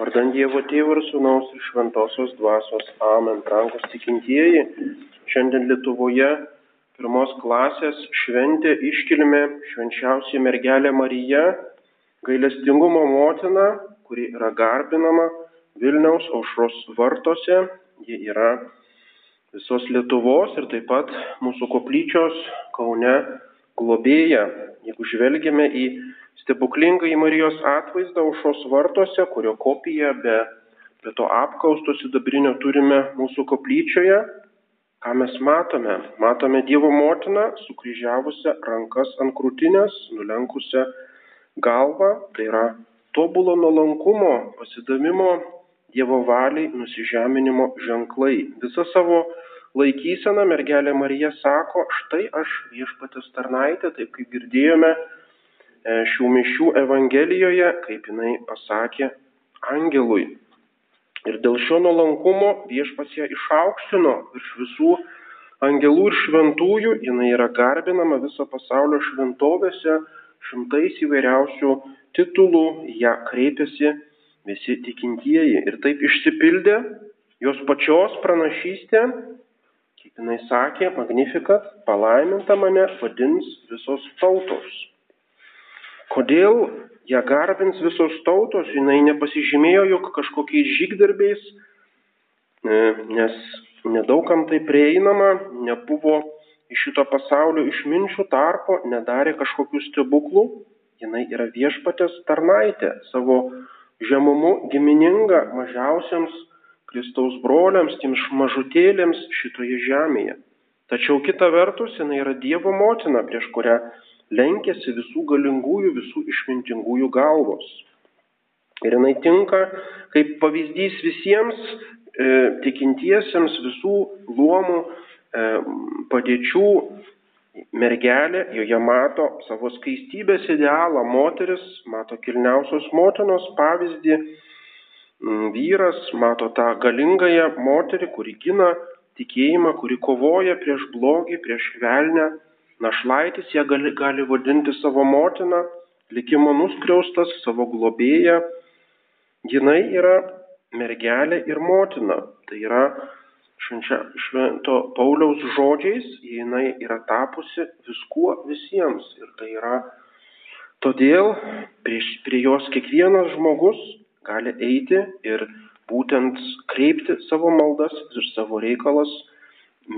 Vardant Dievo Tėvo ir Sūnaus ir Šventosios Dvasios. Amen. Rangus tikintieji, šiandien Lietuvoje pirmos klasės šventė iškilmė švenčiausiai mergelė Marija, gailestingumo motina, kuri yra garbinama Vilniaus aušros vartose. Ji yra visos Lietuvos ir taip pat mūsų koplyčios Kaune globėja. Jeigu žvelgiame į stebuklingąjį Marijos atvaizdą aušos vartuose, kurio kopiją be, be to apkausto sidabrinio turime mūsų koplyčioje, ką mes matome? Matome Dievo motiną sukryžiavusią rankas ant krūtinės, nulenkusią galvą, tai yra tobulo nuolankumo, pasidamimo Dievo valiai, nusižeminimo ženklai. Visa savo laikysena mergelė Marija sako, štai aš viešpatės tarnaitė, taip kaip girdėjome šių mišių Evangelijoje, kaip jinai pasakė angelui. Ir dėl šio nuolankumo viešpats ją išaukštino virš visų angelų ir šventųjų, jinai yra garbinama viso pasaulio šventovėse, šimtais įvairiausių titulų, ją kreipiasi visi tikintieji. Ir taip išsipildė jos pačios pranašystė, kaip jinai sakė, magnifikat, palaiminta mane vadins visos tautos. Kodėl ją garbins visos tautos, jinai nepasižymėjo jog kažkokiais žygdarbiais, e, nes nedaugam tai prieinama, nebuvo iš šito pasaulio išminčių tarpo, nedarė kažkokių stebuklų, jinai yra viešpatės tarnaitė, savo žemumu gimininga mažiausiams Kristaus broliams, tiems mažutėlėms šitoje žemėje. Tačiau kita vertus, jinai yra Dievo motina, prieš kurią lenkėsi visų galingųjų, visų išmintingųjų galvos. Ir jinai tinka kaip pavyzdys visiems e, tikintiesiems visų luomų e, padėčių mergelė, joje mato savo skaistybės idealą, moteris, mato kilniausios motinos pavyzdį, vyras mato tą galingąją moterį, kuri gina tikėjimą, kuri kovoja prieš blogį, prieš velnę Našlaitis ją gali, gali vadinti savo motiną, likimo nuskriaustas, savo globėją. Jinai yra mergelė ir motina. Tai yra švento Pauliaus žodžiais, jinai yra tapusi viskuo visiems. Ir tai yra todėl prie, prie jos kiekvienas žmogus gali eiti ir būtent kreipti savo maldas ir savo reikalas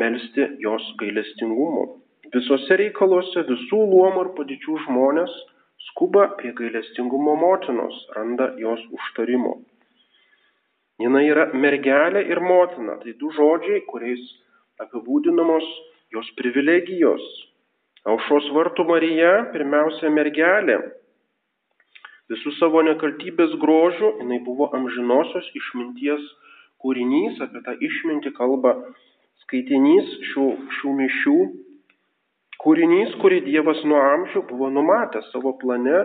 melstį jos gailestingumu. Visose reikaluose visų luomų ir padėčių žmonės skuba prie gailestingumo motinos, randa jos užtarimo. Jis yra mergelė ir motina. Tai du žodžiai, kuriais apibūdinamos jos privilegijos. Aušos vartų Marija pirmiausia mergelė. Visų savo nekaltybės grožių jinai buvo amžinosios išminties kūrinys, apie tą išmintį kalba skaitinys šių, šių mišių Kūrinys, kurį Dievas nuo amžių buvo numatęs savo plane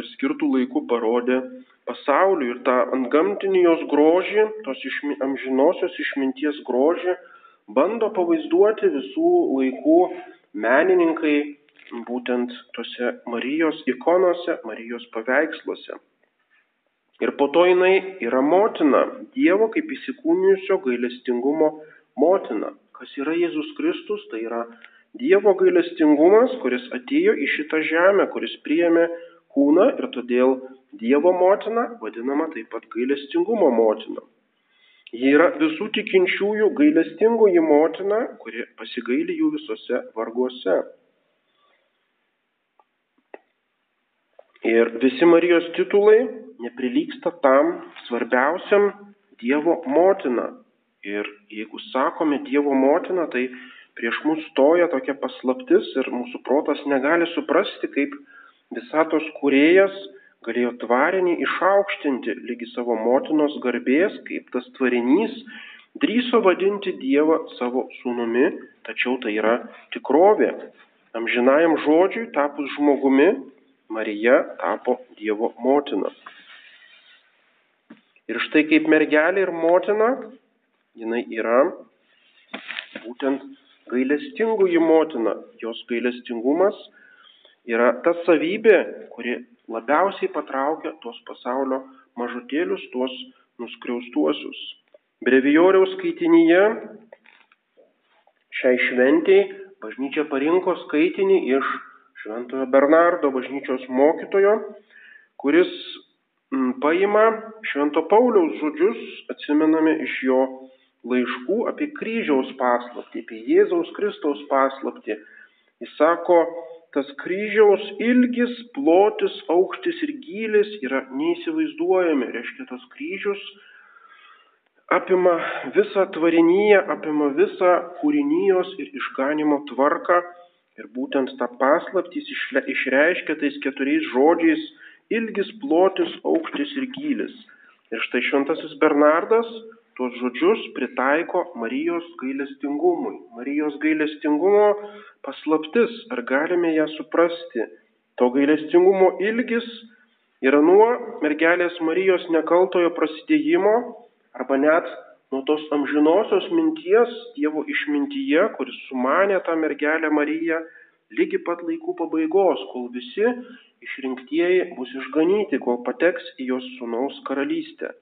ir skirtų laikų parodė pasauliu ir tą antgamtinį jos grožį, tos išmi, amžinosios išminties grožį, bando pavaizduoti visų laikų menininkai būtent tose Marijos ikonose, Marijos paveiksluose. Ir po to jinai yra motina, Dievo kaip įsikūnijusio gailestingumo motina. Kas yra Jėzus Kristus, tai yra Dievo gailestingumas, kuris atėjo į šitą žemę, kuris priėmė kūną ir todėl Dievo motina vadinama taip pat gailestingumo motina. Ji yra visų tikinčiųjų gailestingoji motina, kuri pasigaili jų visose varguose. Ir visi Marijos titulai neprilyksta tam svarbiausiam Dievo motina. Ir jeigu sakome Dievo motina, tai prieš mus stoja tokia paslaptis ir mūsų protas negali suprasti, kaip visatos kūrėjas galėjo tvarinį išaukštinti lygi savo motinos garbės, kaip tas tvarinys drįso vadinti Dievą savo sūnumi, tačiau tai yra tikrovė. Amžinajam žodžiui tapus žmogumi, Marija tapo Dievo motina. Ir štai kaip mergelė ir motina, jinai yra būtent gailestingoji motina, jos gailestingumas yra ta savybė, kuri labiausiai patraukia tuos pasaulio mažutėlius, tuos nuskriaustuosius. Brevijoriaus skaitinyje šiai šventiai bažnyčia parinko skaitinį iš Šventojo Bernardo bažnyčios mokytojo, kuris mm, paima Švento Pauliaus žodžius, atsimename iš jo laiškų apie kryžiaus paslaptį, apie Jėzaus Kristaus paslaptį. Jis sako, tas kryžiaus ilgis, plotis, aukštis ir gylis yra neįsivaizduojami. Reiškia, tas kryžius apima visą tvarinyje, apima visą kūrinijos ir išganimo tvarką Ir būtent tą paslaptį išreiškia tais keturiais žodžiais ilgis, plotis, aukštis ir gylis. Ir štai šventasis Bernardas tuos žodžius pritaiko Marijos gailestingumui. Marijos gailestingumo paslaptis, ar galime ją suprasti? To gailestingumo ilgis yra nuo mergelės Marijos nekaltojo prasidėjimo arba net nuo tos amžinosios minties Dievo išmintyje, kuris sumanė tą mergelę Mariją, lygi pat laikų pabaigos, kol visi išrinktieji bus išganyti, kol pateks į jos sunaus karalystę.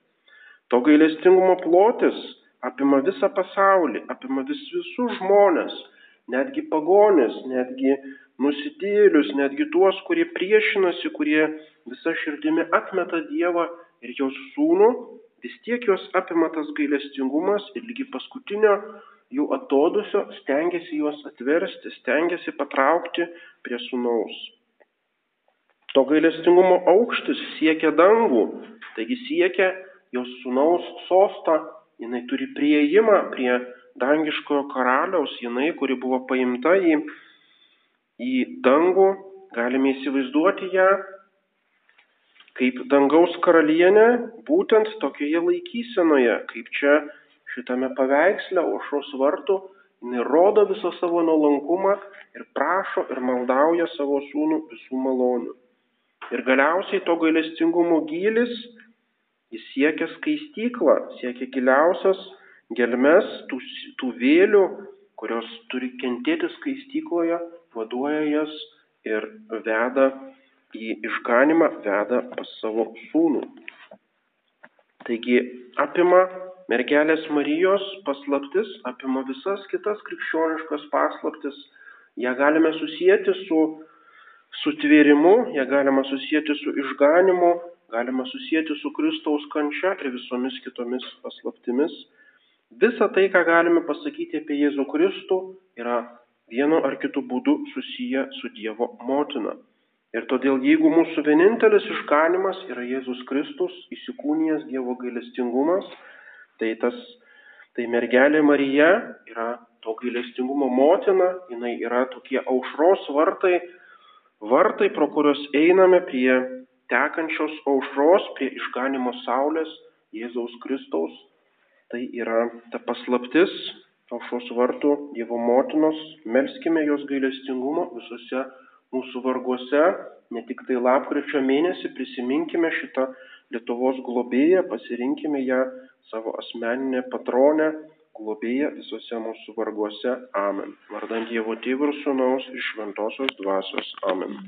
To gailestingumo plotis apima visą pasaulį, apima vis, visus žmonės, netgi pagonės, netgi nusidėlius, netgi tuos, kurie priešinasi, kurie visą širdimi atmeta Dievą ir jos sūnų, vis tiek juos apima tas gailestingumas ir lygi paskutinio jų atodusio stengiasi juos atversti, stengiasi patraukti prie sunaus. To gailestingumo aukštis siekia dangų, taigi siekia jos sunaus sostą, jinai turi prieimą prie dangiškojo karaliaus, jinai, kuri buvo paimta į, į dangų, galime įsivaizduoti ją kaip dangaus karalienė būtent tokioje laikysenoje, kaip čia šitame paveiksle aušros vartų, jinai rodo visą savo nuolankumą ir prašo ir maldauja savo sūnų visų malonių. Ir galiausiai to gailestingumo gylis, jis siekia skaistyklą, siekia giliausias gelmes tų, tų vėlių, kurios turi kentėti skaistykloje, vaduoja jas ir veda į išganimą veda pas savo sūnų. Taigi apima mergelės Marijos paslaptis, apima visas kitas krikščioniškas paslaptis. Ja galime susijęti su sutvėrimu, ją galima susijęti su išganimu, galima susijęti su Kristaus kančia ir visomis kitomis paslaptimis. Visa tai, ką galime pasakyti apie Jėzų Kristų, yra vienu ar kitu būdu susiję su Dievo motina. Ir todėl jeigu mūsų vienintelis išganimas yra Jėzus Kristus, įsikūnijęs Dievo gailestingumas, tai tas, tai mergelė Marija yra to gailestingumo motina, jinai yra tokie aušros vartai, vartai, pro kuriuos einame prie tekančios aušros, prie išganimo saulės Jėzaus Kristaus. Tai yra ta paslaptis aušros vartų Dievo motinos, melskime jos gailestingumo visose mūsų varguose, ne tik tai lapkričio mėnesį prisiminkime šitą Lietuvos globėją, pasirinkime ją savo asmeninę patronę, globėją visose mūsų varguose. Amen. Vardant Dievo Tėvų ir Sūnaus ir Šventosios Dvasios. Amen.